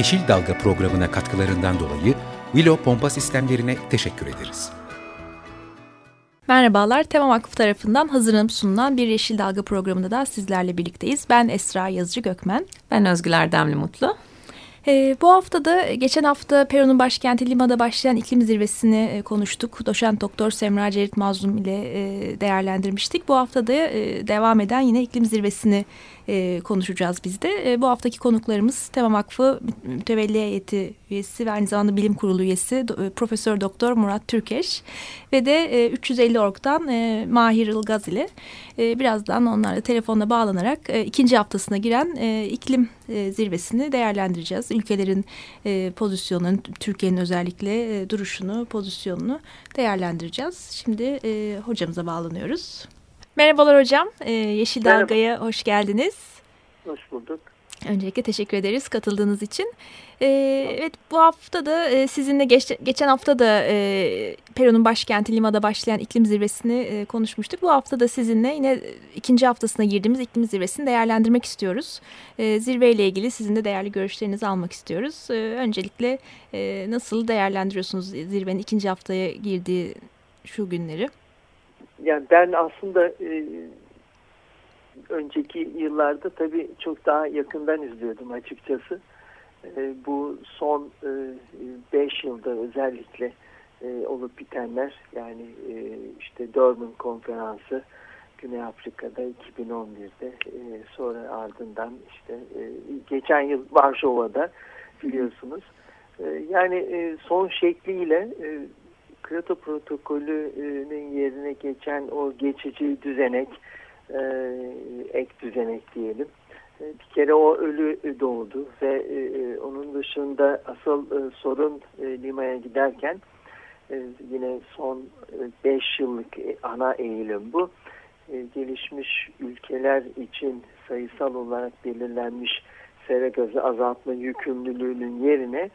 Yeşil Dalga programına katkılarından dolayı Willow Pompa Sistemlerine teşekkür ederiz. Merhabalar, Tema Vakfı tarafından hazırlanıp sunulan bir Yeşil Dalga programında da sizlerle birlikteyiz. Ben Esra Yazıcı Gökmen. Ben Özgül Erdemli Mutlu. E, bu hafta da geçen hafta Peru'nun başkenti Lima'da başlayan iklim zirvesini e, konuştuk. Doşent Doktor Semra Cerit Mazlum ile e, değerlendirmiştik. Bu hafta da e, devam eden yine iklim zirvesini e, konuşacağız biz de. E, bu haftaki konuklarımız Tema Vakfı Mütevelli Heyeti üyesi ve aynı zamanda Bilim Kurulu üyesi do, e, Profesör Doktor Murat Türkeş ve de e, 350 Org'dan e, Mahir Ilgaz ile e, birazdan onlarla telefonla bağlanarak e, ikinci haftasına giren e, iklim e, zirvesini değerlendireceğiz. Ülkelerin e, pozisyonunu, Türkiye'nin özellikle e, duruşunu, pozisyonunu değerlendireceğiz. Şimdi e, hocamıza bağlanıyoruz. Merhabalar hocam. Ee, Yeşil Merhaba. Dalga'ya hoş geldiniz. Hoş bulduk. Öncelikle teşekkür ederiz katıldığınız için. Ee, evet bu hafta da e, sizinle geç, geçen hafta da e, Peru'nun başkenti Lima'da başlayan iklim zirvesini e, konuşmuştuk. Bu hafta da sizinle yine ikinci haftasına girdiğimiz iklim zirvesini değerlendirmek istiyoruz. E, zirveyle ilgili sizin de değerli görüşlerinizi almak istiyoruz. E, öncelikle e, nasıl değerlendiriyorsunuz zirvenin ikinci haftaya girdiği şu günleri? yani ben aslında e, önceki yıllarda tabii çok daha yakından izliyordum açıkçası. E, bu son 5 e, yılda özellikle e, olup bitenler yani e, işte Durban konferansı Güney Afrika'da 2011'de e, sonra ardından işte geçen yıl Varşova'da biliyorsunuz. Yani son şekliyle e, Kyoto protokolünün yerine geçen o geçici düzenek, e, ek düzenek diyelim. E, bir kere o ölü doğdu ve e, onun dışında asıl e, sorun e, Lima'ya giderken e, yine son 5 e, yıllık e, ana eğilim bu. E, gelişmiş ülkeler için sayısal olarak belirlenmiş sera gazı azaltma yükümlülüğünün yerine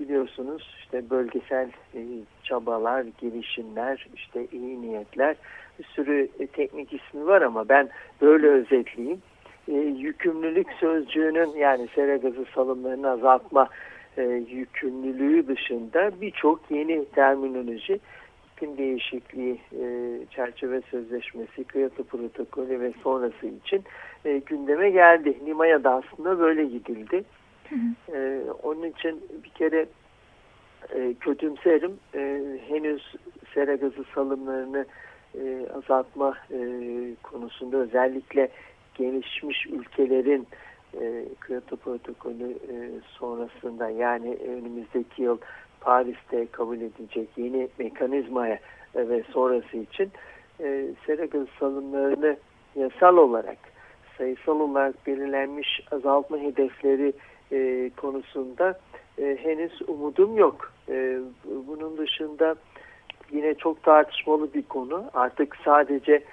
biliyorsunuz işte bölgesel e, çabalar, girişimler, işte iyi niyetler bir sürü e, teknik ismi var ama ben böyle özetleyeyim. E, yükümlülük sözcüğünün yani sera gazı salımlarını azaltma e, yükümlülüğü dışında birçok yeni terminoloji iklim değişikliği e, çerçeve sözleşmesi, Kyoto protokolü ve sonrası için e, gündeme geldi. Lima'ya da aslında böyle gidildi. E, onun için bir kere e, kötümserim. E, henüz sera gazı salımlarını e, azaltma e, konusunda özellikle gelişmiş ülkelerin e, Kyoto protokolü e, sonrasında yani önümüzdeki yıl Paris'te kabul edilecek yeni mekanizmaya e, ve sonrası için e, sera gazı salımlarını yasal olarak sayısal olarak belirlenmiş azaltma hedefleri e, konusunda e, henüz umudum yok. E, bunun dışında yine çok tartışmalı bir konu. Artık sadece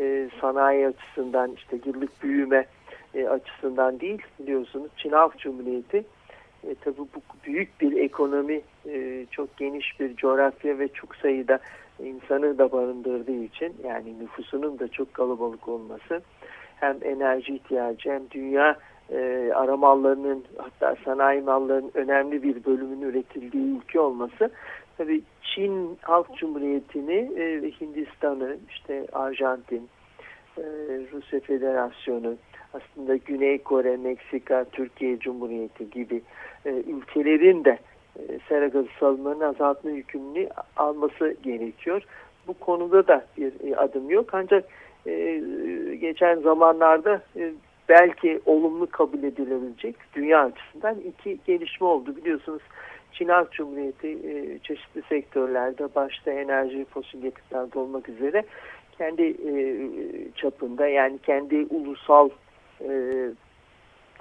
e, sanayi açısından işte yıllık büyüme e, açısından değil biliyorsunuz Çin Halk Cumhuriyeti e, tabi bu büyük bir ekonomi e, çok geniş bir coğrafya ve çok sayıda insanı da barındırdığı için yani nüfusunun da çok kalabalık olması hem enerji ihtiyacı hem dünya e, ara mallarının hatta sanayi mallarının önemli bir bölümünün üretildiği ülke olması tabii Çin Halk Cumhuriyeti'ni e, Hindistan'ı işte Arjantin, e, Rusya Federasyonu aslında Güney Kore, Meksika, Türkiye Cumhuriyeti gibi e, ülkelerin de e, sera gazı salımlarını azaltma yükümlülüğü alması gerekiyor. Bu konuda da bir e, adım yok ancak geçen zamanlarda belki olumlu kabul edilebilecek dünya açısından iki gelişme oldu. Biliyorsunuz Çin Halk Cumhuriyeti e, çeşitli sektörlerde başta enerji fosil yakıtlarda olmak üzere kendi e, çapında yani kendi ulusal e,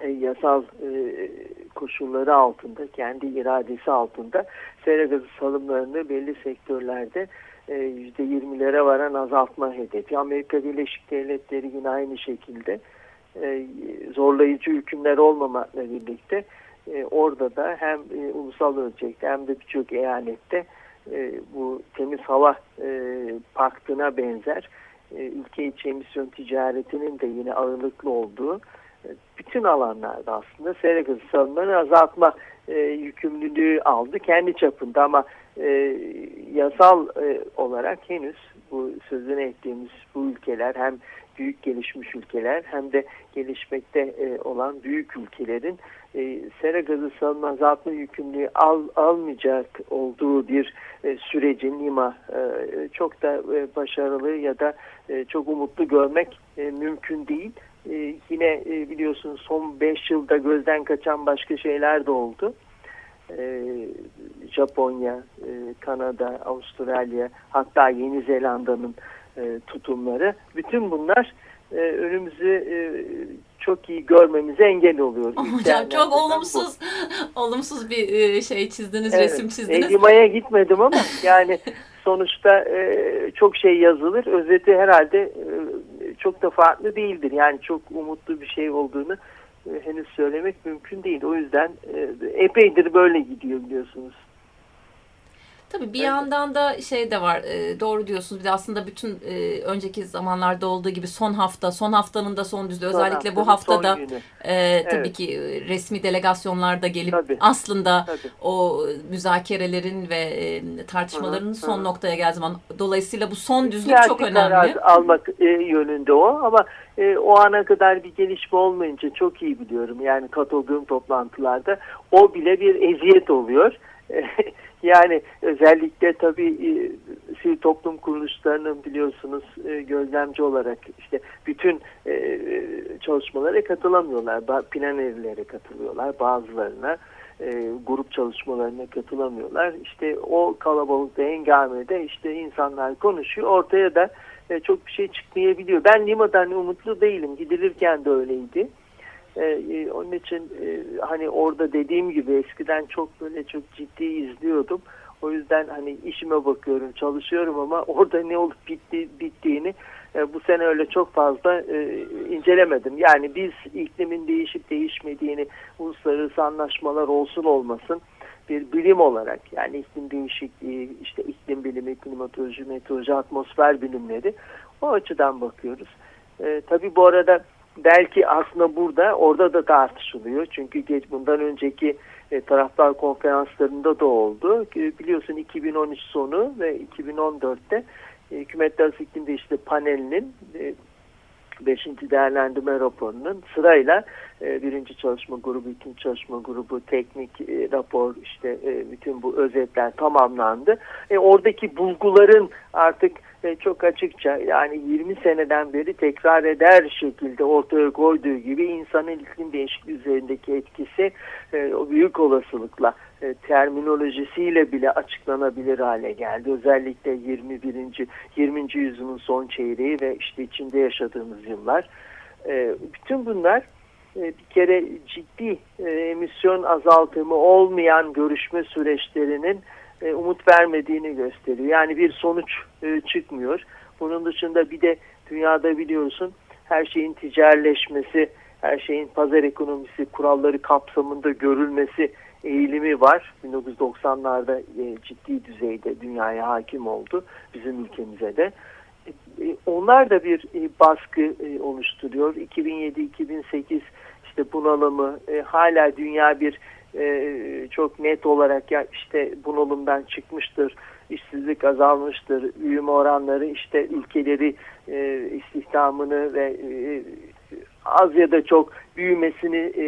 e, yasal e, koşulları altında, kendi iradesi altında sera gazı salımlarını belli sektörlerde yüzde 20'lere varan azaltma hedefi. Amerika Birleşik Devletleri yine aynı şekilde zorlayıcı hükümler olmamakla birlikte orada da hem ulusal ölçekte hem de birçok eyalette bu temiz hava paktına benzer ülke içi emisyon ticaretinin de yine ağırlıklı olduğu bütün alanlarda aslında sera gazı salımlarını azaltma e, yükümlülüğü aldı kendi çapında. Ama e, yasal e, olarak henüz bu sözüne ettiğimiz bu ülkeler hem büyük gelişmiş ülkeler hem de gelişmekte e, olan büyük ülkelerin e, sera gazı salınma azaltma yükümlülüğü al, almayacak olduğu bir e, sürecin lima e, çok da başarılı ya da çok umutlu görmek mümkün değil. Yine e, biliyorsunuz son 5 yılda gözden kaçan başka şeyler de oldu. Japonya, Kanada, Avustralya hatta Yeni Zelanda'nın e, tutumları. Bütün bunlar e, önümüzü e, çok iyi görmemize engel oluyor. Hocam çok olumsuz olumsuz bir e, şey çizdiniz, evet, resim çizdiniz. Limaya gitmedim ama yani sonuçta e, çok şey yazılır. Özeti herhalde e, çok da farklı değildir. Yani çok umutlu bir şey olduğunu e, henüz söylemek mümkün değil. O yüzden e, epeydir böyle gidiyor biliyorsunuz. Tabii bir evet. yandan da şey de var e, doğru diyorsunuz bir de aslında bütün e, önceki zamanlarda olduğu gibi son hafta son haftanın da son düzlüğü son özellikle hafta, bu haftada e, tabii evet. ki e, resmi delegasyonlarda gelip tabii. aslında tabii. o müzakerelerin ve e, tartışmaların hı son hı. noktaya geldiği zaman dolayısıyla bu son düzlük çok önemli. almak e, yönünde o ama e, o ana kadar bir gelişme olmayınca çok iyi biliyorum yani katıldığım toplantılarda o bile bir eziyet oluyor. Yani özellikle tabii e, sivil toplum kuruluşlarının biliyorsunuz e, gözlemci olarak işte bütün e, çalışmalara katılamıyorlar. Plan evlere katılıyorlar bazılarına. E, grup çalışmalarına katılamıyorlar. İşte o kalabalıkta engamede işte insanlar konuşuyor. Ortaya da e, çok bir şey çıkmayabiliyor. Ben Lima'dan umutlu değilim. Gidilirken de öyleydi. E, e, onun için e, hani orada dediğim gibi eskiden çok böyle çok ciddi izliyordum. O yüzden hani işime bakıyorum, çalışıyorum ama orada ne olup bitti, bittiğini e, bu sene öyle çok fazla e, incelemedim. Yani biz iklimin değişip değişmediğini uluslararası anlaşmalar olsun olmasın bir bilim olarak yani iklim değişikliği, işte iklim bilimi, klimatoloji, meteoroloji, atmosfer bilimleri o açıdan bakıyoruz. E, tabii bu arada belki aslında burada orada da tartışılıyor. Çünkü geç bundan önceki e, taraftar konferanslarında da oldu. E, biliyorsun 2013 sonu ve 2014'te e, Hükümetler İklim Değişikliği panelinin e, 5. değerlendirme raporunun sırayla e, birinci çalışma grubu, ikinci çalışma grubu, teknik e, rapor, işte e, bütün bu özetler tamamlandı. E, oradaki bulguların artık e, çok açıkça yani 20 seneden beri tekrar eder şekilde ortaya koyduğu gibi insanın iklim değişikliği üzerindeki etkisi e, o büyük olasılıkla e, terminolojisiyle bile açıklanabilir hale geldi. Özellikle 21. 20. yüzyılın son çeyreği ve işte içinde yaşadığımız yıllar. E, bütün bunlar e, bir kere ciddi e, emisyon azaltımı olmayan görüşme süreçlerinin e, umut vermediğini gösteriyor. Yani bir sonuç e, çıkmıyor. Bunun dışında bir de dünyada biliyorsun her şeyin ticaretleşmesi, her şeyin pazar ekonomisi kuralları kapsamında görülmesi eğilimi var. 1990'larda e, ciddi düzeyde dünyaya hakim oldu bizim ülkemize de. Onlar da bir baskı oluşturuyor. 2007-2008 işte bunalımı hala dünya bir e, çok net olarak ya işte bunalımdan çıkmıştır, işsizlik azalmıştır, büyüme oranları işte ülkeleri e, istihdamını ve e, az ya da çok büyümesini e,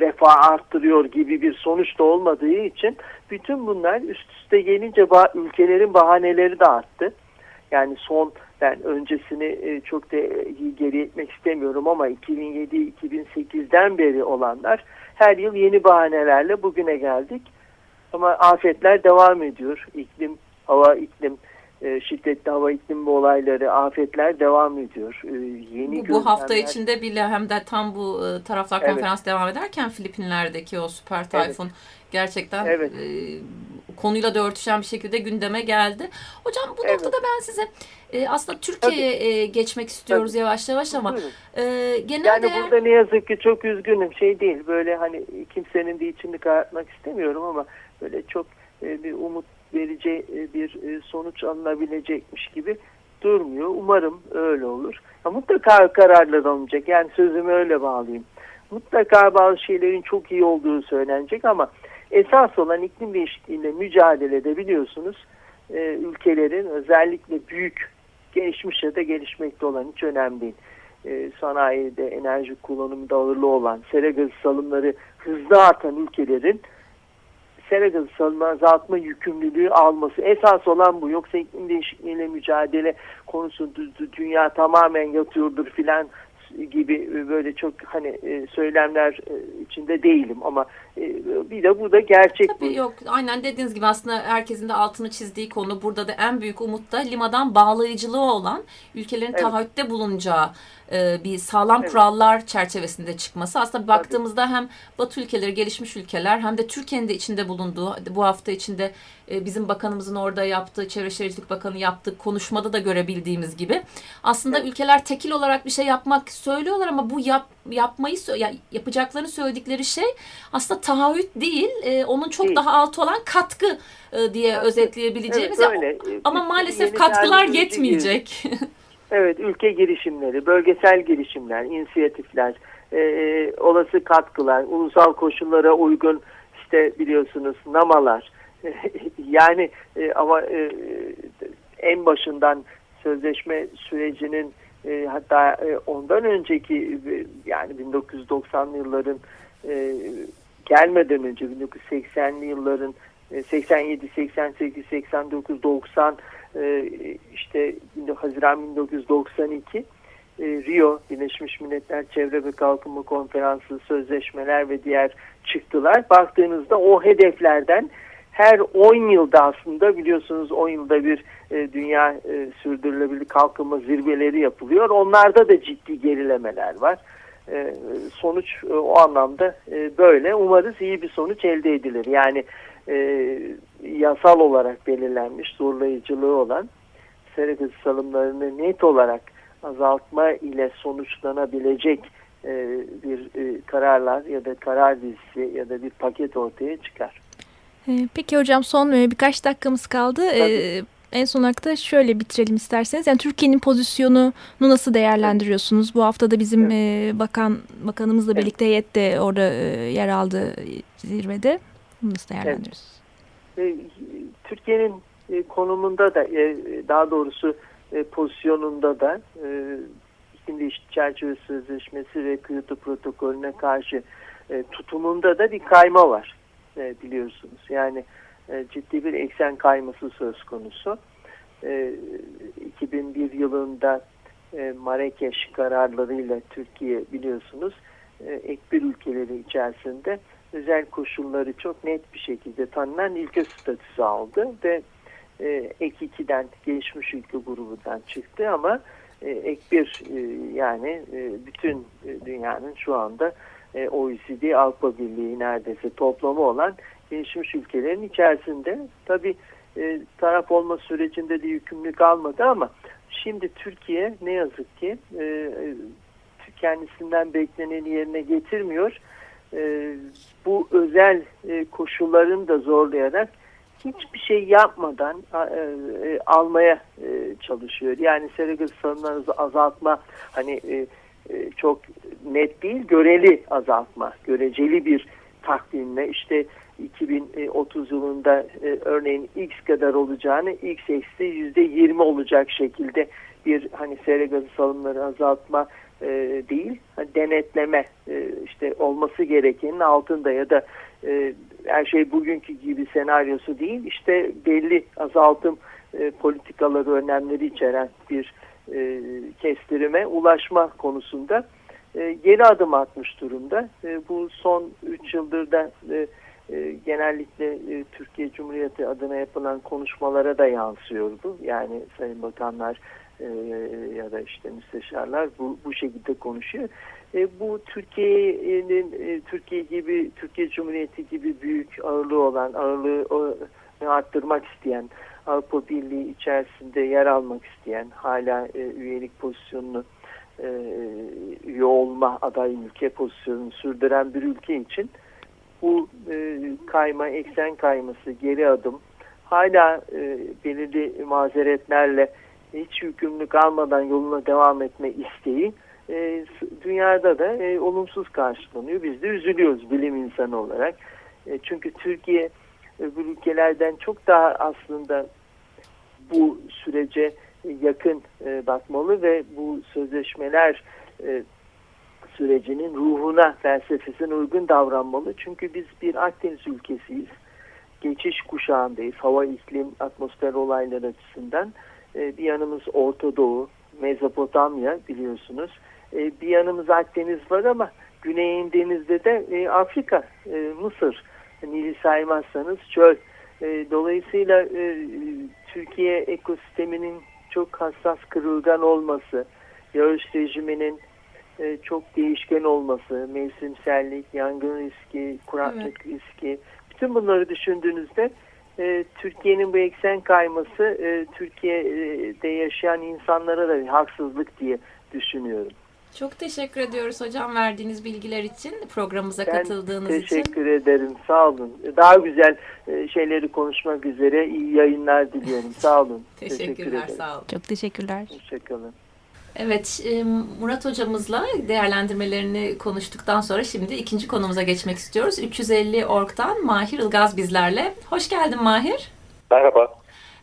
refah arttırıyor gibi bir sonuç da olmadığı için bütün bunlar üst üste gelince bah ülkelerin bahaneleri de arttı. Yani son ben öncesini e, çok da geri etmek istemiyorum ama 2007-2008'den beri olanlar her yıl yeni bahanelerle bugüne geldik. Ama afetler devam ediyor. İklim, hava iklim e, şiddetli hava iklimi olayları, afetler devam ediyor. E, yeni bu, bu hafta içinde bile hem de tam bu e, taraflar evet. konferans devam ederken Filipinler'deki o süper tayfun evet. gerçekten evet. E, konuyla da örtüşen bir şekilde gündeme geldi. Hocam bu evet. noktada ben size e, aslında Türkiye'ye e, geçmek istiyoruz Tabii. yavaş yavaş ama e, genelde... Yani burada ne yazık ki çok üzgünüm şey değil böyle hani kimsenin de içini karartmak istemiyorum ama böyle çok e, bir umut verici e, bir e, sonuç alınabilecekmiş gibi durmuyor. Umarım öyle olur. Ya mutlaka kararlar alınacak. Yani sözümü öyle bağlayayım. Mutlaka bazı şeylerin çok iyi olduğu söylenecek ama esas olan iklim değişikliğiyle mücadelede biliyorsunuz ülkelerin özellikle büyük gelişmiş ya gelişmekte olan hiç önemli değil. Sanayide enerji kullanımında ağırlığı olan, sera gazı salımları hızlı artan ülkelerin sera gazı salımı azaltma yükümlülüğü alması. Esas olan bu. Yoksa iklim değişikliğiyle mücadele konusu dünya tamamen yatıyordur filan gibi böyle çok hani e, söylemler e, içinde değilim ama bir de bu da gerçek Tabii bu. yok aynen dediğiniz gibi aslında herkesin de altını çizdiği konu burada da en büyük umut da limadan bağlayıcılığı olan ülkelerin evet. taahhütte bulunacağı e, bir sağlam evet. kurallar çerçevesinde çıkması. Aslında baktığımızda Tabii. hem Batı ülkeleri, gelişmiş ülkeler hem de Türkiye'nin de içinde bulunduğu bu hafta içinde e, bizim bakanımızın orada yaptığı, Çevre Şehircilik Bakanı yaptığı konuşmada da görebildiğimiz gibi aslında evet. ülkeler tekil olarak bir şey yapmak söylüyorlar ama bu yap, yapmayı yapacaklarını söyledikleri şey aslında taahhüt değil, e, onun çok değil. daha altı olan katkı diye evet. özetleyebileceğimiz. Evet, öyle. Ama maalesef katkılar yetmeyecek. Evet, ülke girişimleri, bölgesel girişimler, inisiyatifler, e, e, olası katkılar, ulusal koşullara uygun işte biliyorsunuz namalar. yani e, ama e, en başından sözleşme sürecinin e, hatta e, ondan önceki e, yani 1990'lı yılların e, gelmeden önce 1980'li yılların 87, 88, 89, 90 işte Haziran 1992 e, Rio Birleşmiş Milletler Çevre ve Kalkınma Konferansı sözleşmeler ve diğer çıktılar. Baktığınızda o hedeflerden her 10 yılda aslında biliyorsunuz 10 yılda bir e, dünya e, sürdürülebilir kalkınma zirveleri yapılıyor. Onlarda da ciddi gerilemeler var. E, sonuç e, o anlamda e, böyle. Umarız iyi bir sonuç elde edilir. Yani e, yasal olarak belirlenmiş zorlayıcılığı olan sera gazı salımlarını net olarak azaltma ile sonuçlanabilecek e, bir e, kararlar ya da karar dizisi ya da bir paket ortaya çıkar. Peki hocam son birkaç dakikamız kaldı. Tabii. En son olarak da şöyle bitirelim isterseniz. Yani Türkiye'nin pozisyonunu nasıl değerlendiriyorsunuz? Bu hafta da bizim evet. bakan bakanımızla birlikte evet. heyet de orada yer aldı zirvede. Nasıl değerlendiriyorsunuz? Evet. Türkiye'nin e, konumunda da e, daha doğrusu e, pozisyonunda da iklim değişikliği çerçeve sözleşmesi ve Kyoto protokolüne karşı tutumunda da bir kayma var biliyorsunuz. Yani ciddi bir eksen kayması söz konusu. 2001 yılında Marrakeş kararlarıyla Türkiye biliyorsunuz ek bir ülkeleri içerisinde özel koşulları çok net bir şekilde tanınan ülke statüsü aldı ve e, ek 2'den gelişmiş ülke grubundan çıktı ama e, ek 1 e, yani e, bütün e, dünyanın şu anda e, OECD Avrupa Birliği neredeyse toplamı olan gelişmiş ülkelerin içerisinde tabi e, taraf olma sürecinde de yükümlülük almadı ama şimdi Türkiye ne yazık ki e, e kendisinden bekleneni yerine getirmiyor e, bu özel e, koşulların da zorlayarak hiçbir şey yapmadan e, e, almaya e, çalışıyor. Yani sera gazı salımlarını azaltma hani e, e, çok net değil göreli azaltma, göreceli bir takvimle işte 2030 yılında e, örneğin X kadar olacağını X eksi yüzde 20 olacak şekilde bir hani sera gazı salımları azaltma e, değil hani denetleme e, işte olması gerekenin altında ya da e, her şey bugünkü gibi senaryosu değil işte belli azaltım e, politikaları önlemleri içeren bir e, kestirime ulaşma konusunda geri adım atmış durumda. E, bu son 3 yıldır da e, e, genellikle e, Türkiye Cumhuriyeti adına yapılan konuşmalara da yansıyordu. Yani Sayın Bakanlar e, ya da işte müsteşarlar bu, bu şekilde konuşuyor. E, bu Türkiye'nin e, Türkiye gibi Türkiye Cumhuriyeti gibi büyük ağırlığı olan ağırlığı arttırmak isteyen Avrupa Birliği içerisinde yer almak isteyen hala e, üyelik pozisyonunu e, üye olma aday ülke pozisyonunu sürdüren bir ülke için bu e, kayma, eksen kayması, geri adım hala e, belirli mazeretlerle hiç yükümlülük almadan yoluna devam etme isteği e, dünyada da e, olumsuz karşılanıyor. Biz de üzülüyoruz bilim insanı olarak. E, çünkü Türkiye öbür ülkelerden çok daha aslında bu sürece yakın e, bakmalı ve bu sözleşmeler e, sürecinin ruhuna, felsefesine uygun davranmalı. Çünkü biz bir Akdeniz ülkesiyiz. Geçiş kuşağındayız. Hava, iklim, atmosfer olayları açısından. E, bir yanımız Orta Doğu, Mezopotamya biliyorsunuz. E, bir yanımız Akdeniz var ama Güney denizde de e, Afrika, e, Mısır. Nil'i saymazsanız çöl. E, dolayısıyla e, Türkiye ekosisteminin çok hassas kırılgan olması, yağış rejiminin e, çok değişken olması, mevsimsellik, yangın riski, kuraklık evet. riski, bütün bunları düşündüğünüzde e, Türkiye'nin bu eksen kayması e, Türkiye'de yaşayan insanlara da bir haksızlık diye düşünüyorum. Çok teşekkür ediyoruz hocam verdiğiniz bilgiler için, programımıza ben katıldığınız teşekkür için. Teşekkür ederim, sağ olun. Daha güzel e, şeyleri konuşmak üzere iyi yayınlar diliyorum. Sağ olun. Teşekkürler, teşekkür sağ olun. Çok teşekkürler. Hoşçakalın. Evet, e, Murat hocamızla değerlendirmelerini konuştuktan sonra şimdi ikinci konumuza geçmek istiyoruz. 350 Ork'tan Mahir Ilgaz bizlerle. Hoş geldin Mahir. Merhaba.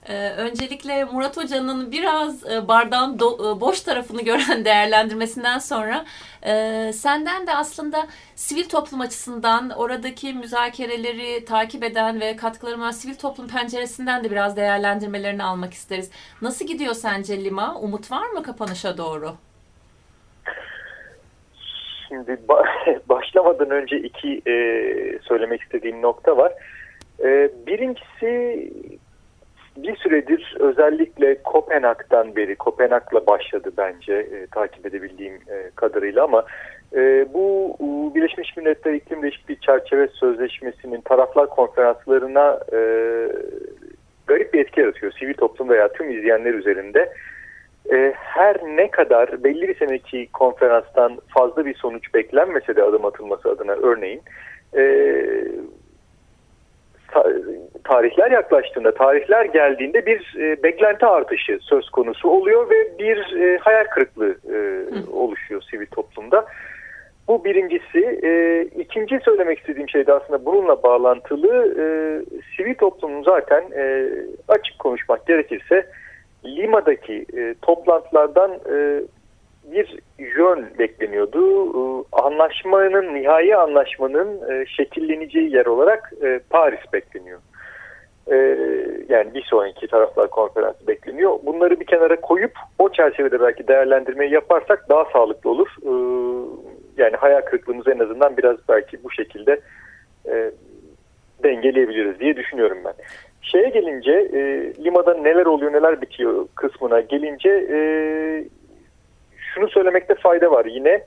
Ee, öncelikle Murat Hoca'nın biraz e, bardağın do, e, boş tarafını gören değerlendirmesinden sonra e, senden de aslında sivil toplum açısından oradaki müzakereleri takip eden ve katkılarına sivil toplum penceresinden de biraz değerlendirmelerini almak isteriz. Nasıl gidiyor sence Lima? Umut var mı kapanışa doğru? Şimdi başlamadan önce iki e, söylemek istediğim nokta var. E, birincisi bir süredir özellikle Kopenhag'dan beri, Kopenhag'la başladı bence e, takip edebildiğim e, kadarıyla ama e, bu Birleşmiş Milletler İklim Değişikliği Çerçeve Sözleşmesi'nin taraflar konferanslarına e, garip bir etki yaratıyor sivil toplum veya tüm izleyenler üzerinde. E, her ne kadar belli bir seneki konferanstan fazla bir sonuç beklenmese de adım atılması adına örneğin e, tarihler yaklaştığında, tarihler geldiğinde bir e, beklenti artışı söz konusu oluyor ve bir e, hayal kırıklığı e, oluşuyor sivil toplumda. Bu birincisi. E, ikinci söylemek istediğim şey de aslında bununla bağlantılı. E, sivil toplumun zaten e, açık konuşmak gerekirse Lima'daki e, toplantılardan e, bir yön bekleniyordu. Ee, anlaşmanın, nihai anlaşmanın e, şekilleneceği yer olarak e, Paris bekleniyor. E, yani bir sonraki taraflar konferansı bekleniyor. Bunları bir kenara koyup o çerçevede belki değerlendirmeyi yaparsak daha sağlıklı olur. Yani hayal kırıklığımızı en azından biraz belki bu şekilde dengeleyebiliriz diye düşünüyorum ben. Şeye gelince, e, Lima'da neler oluyor, neler bitiyor kısmına gelince e, şunu söylemekte fayda var yine.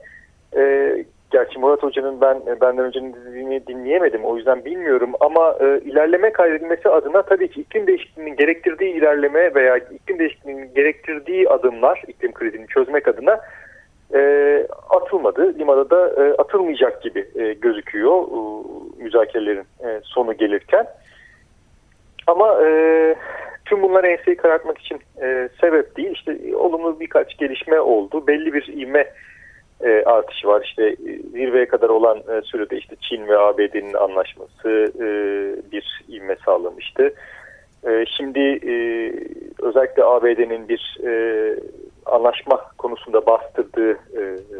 E, gerçi Murat Hoca'nın ben benden önce dinlediğini dinleyemedim o yüzden bilmiyorum ama e, ilerleme kaydedilmesi adına tabii ki iklim değişikliğinin gerektirdiği ilerleme veya iklim değişikliğinin gerektirdiği adımlar iklim krizini çözmek adına e, atılmadı. Limada da e, atılmayacak gibi e, gözüküyor e, müzakerelerin e, sonu gelirken. Ama e, tüm bunlar enseyi karartmak için e, sebep değil. İşte olumlu birkaç gelişme oldu. Belli bir ivme e, artışı var. İşte e, zirveye kadar olan e, sürede işte Çin ve ABD'nin anlaşması e, bir ivme sağlamıştı. E, şimdi e, özellikle ABD'nin bir e, anlaşma konusunda bastırdığı e, e,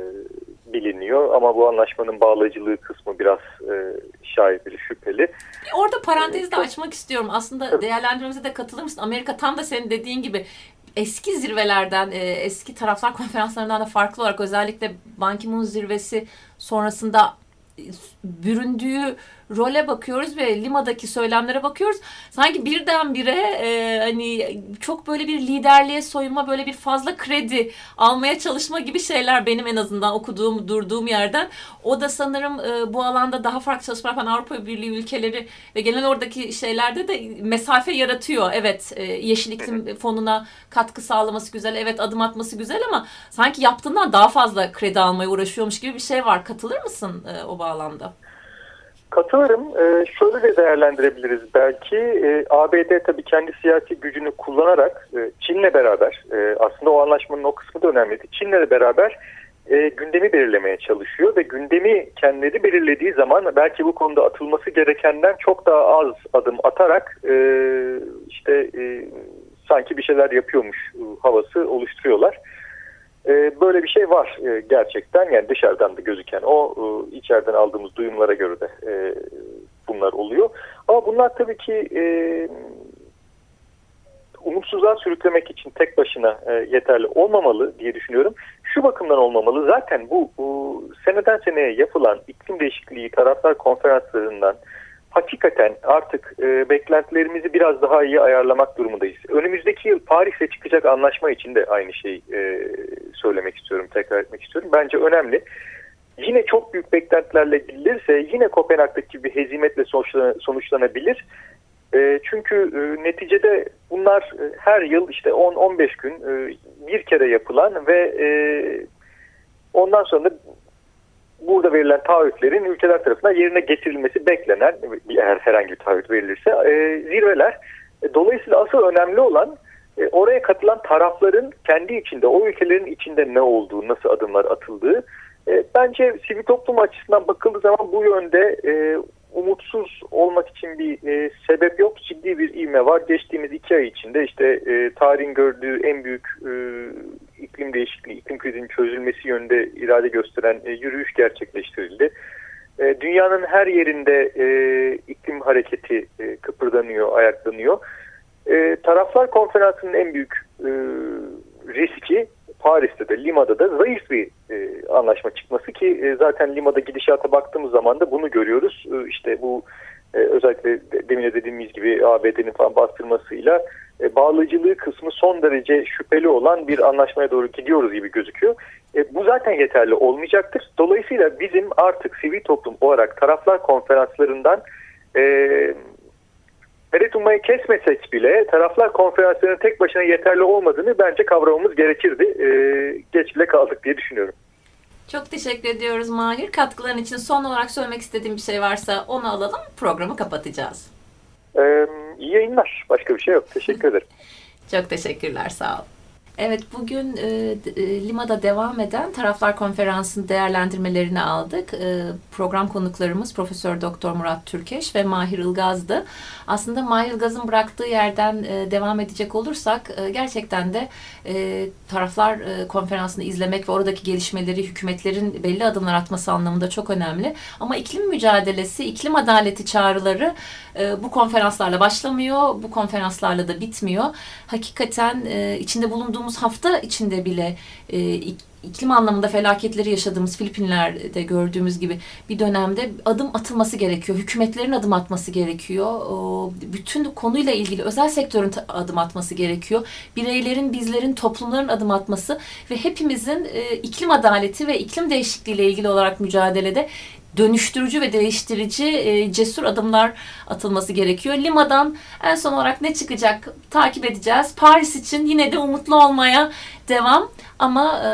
biliniyor ama bu anlaşmanın bağlayıcılığı kısmı biraz e, şaibeli, şüpheli. Orada parantezi de açmak istiyorum. Aslında Tabii. değerlendirmemize de katılır mısın? Amerika tam da senin dediğin gibi eski zirvelerden, e, eski taraflar konferanslarından da farklı olarak özellikle Ban Ki-moon zirvesi sonrasında büründüğü role bakıyoruz ve Lima'daki söylemlere bakıyoruz. Sanki birdenbire e, hani çok böyle bir liderliğe soyunma, böyle bir fazla kredi almaya çalışma gibi şeyler benim en azından okuduğum, durduğum yerden. O da sanırım e, bu alanda daha farklı çalışma yapan Avrupa Birliği ülkeleri ve genel oradaki şeylerde de mesafe yaratıyor. Evet, e, Yeşil İklim Fonu'na katkı sağlaması güzel, evet adım atması güzel ama sanki yaptığından daha fazla kredi almaya uğraşıyormuş gibi bir şey var. Katılır mısın e, o bağlamda? Katılırım. Ee, şöyle de değerlendirebiliriz belki. Ee, ABD tabii kendi siyasi gücünü kullanarak e, Çin'le beraber e, aslında o anlaşmanın o kısmı da önemliydi. Çin'le beraber e, gündemi belirlemeye çalışıyor ve gündemi kendileri belirlediği zaman belki bu konuda atılması gerekenden çok daha az adım atarak e, işte e, sanki bir şeyler yapıyormuş e, havası oluşturuyorlar. E, böyle bir şey var e, gerçekten yani dışarıdan da gözüken o e, içeriden aldığımız duyumlara göre de e, bunlar oluyor. Ama bunlar tabii ki e, umutsuzluğa sürüklemek için tek başına yeterli olmamalı diye düşünüyorum. Şu bakımdan olmamalı zaten bu, bu seneden seneye yapılan iklim değişikliği taraflar konferanslarından hakikaten artık e, beklentilerimizi biraz daha iyi ayarlamak durumundayız. Önümüzdeki yıl Paris'e çıkacak anlaşma için de aynı şeyi e, söylemek istiyorum, tekrar etmek istiyorum. Bence önemli. Yine çok büyük beklentilerle gidilirse yine Kopenhag'daki bir hezimetle sonuçlanabilir. E, çünkü e, neticede bunlar e, her yıl işte 10-15 gün e, bir kere yapılan ve e, ondan sonra da burada verilen taahhütlerin ülkeler tarafından yerine getirilmesi beklenen eğer herhangi bir taahhüt verilirse e, zirveler. E, dolayısıyla asıl önemli olan e, oraya katılan tarafların kendi içinde o ülkelerin içinde ne olduğu, nasıl adımlar atıldığı. E, bence sivil toplum açısından bakıldığı zaman bu yönde e, umutsuz olmak için bir e, sebep yok. Ciddi bir ivme var. Geçtiğimiz iki ay içinde işte e, tarihin gördüğü en büyük e, iklim değişikliği, iklim krizinin çözülmesi yönünde irade gösteren e, yürüyüş gerçekleştirildi. E, dünyanın her yerinde e, iklim hareketi e, kıpırdanıyor, ayaklanıyor. E, taraflar konferansının en büyük e, riski Paris'te de Lima'da da zayıf bir e, anlaşma çıkması ki e, zaten Lima'da gidişata baktığımız zaman da bunu görüyoruz. E, işte bu e, özellikle demin de dediğimiz gibi ABD'nin falan bastırmasıyla e, bağlayıcılığı kısmı son derece şüpheli olan bir anlaşmaya doğru gidiyoruz gibi gözüküyor. E, bu zaten yeterli olmayacaktır. Dolayısıyla bizim artık sivil toplum olarak taraflar konferanslarından e, medet ummayı kesmesek bile taraflar konferanslarının tek başına yeterli olmadığını bence kavramamız gerekirdi. E, geç bile kaldık diye düşünüyorum. Çok teşekkür ediyoruz Mahir. Katkıların için son olarak söylemek istediğim bir şey varsa onu alalım. Programı kapatacağız. Ee, iyi yayınlar. Başka bir şey yok. Teşekkür ederim. Çok teşekkürler. Sağ ol. Evet bugün e, e, Lima'da devam eden taraflar konferansının değerlendirmelerini aldık. E, program konuklarımız Profesör Doktor Murat Türkeş ve Mahir Ilgaz'dı. Aslında Mahir Ilgaz'ın bıraktığı yerden e, devam edecek olursak e, gerçekten de e, taraflar e, konferansını izlemek ve oradaki gelişmeleri hükümetlerin belli adımlar atması anlamında çok önemli. Ama iklim mücadelesi, iklim adaleti çağrıları e, bu konferanslarla başlamıyor, bu konferanslarla da bitmiyor. Hakikaten e, içinde bulunduğumuz hafta içinde bile e, iklim anlamında felaketleri yaşadığımız Filipinler'de gördüğümüz gibi bir dönemde adım atılması gerekiyor. Hükümetlerin adım atması gerekiyor. Bütün konuyla ilgili özel sektörün adım atması gerekiyor. Bireylerin, bizlerin, toplumların adım atması ve hepimizin iklim adaleti ve iklim değişikliği ile ilgili olarak mücadelede dönüştürücü ve değiştirici e, cesur adımlar atılması gerekiyor. Lima'dan en son olarak ne çıkacak takip edeceğiz. Paris için yine de umutlu olmaya devam ama e,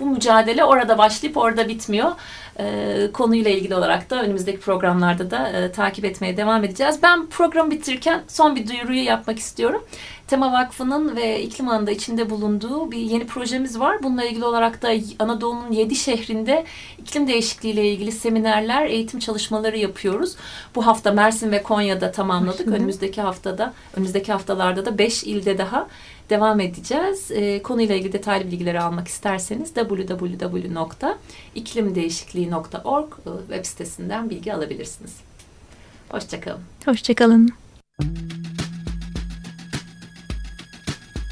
bu mücadele orada başlayıp orada bitmiyor. E, konuyla ilgili olarak da önümüzdeki programlarda da e, takip etmeye devam edeceğiz. Ben programı bitirirken son bir duyuruyu yapmak istiyorum. Tema Vakfı'nın ve iklim alanında içinde bulunduğu bir yeni projemiz var. Bununla ilgili olarak da Anadolu'nun 7 şehrinde iklim değişikliği ile ilgili seminerler, eğitim çalışmaları yapıyoruz. Bu hafta Mersin ve Konya'da tamamladık. Önümüzdeki haftada, önümüzdeki haftalarda da 5 ilde daha devam edeceğiz. E, konuyla ilgili detaylı bilgileri almak isterseniz www.iklimdeğişikliği.org e, web sitesinden bilgi alabilirsiniz. Hoşçakalın. Hoşçakalın.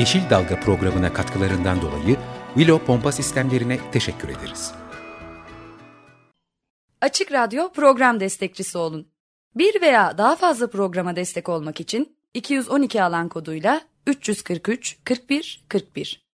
Yeşil Dalga programına katkılarından dolayı Willow Pompa Sistemlerine teşekkür ederiz. Açık Radyo program destekçisi olun. Bir veya daha fazla programa destek olmak için 212 alan koduyla 343 41 41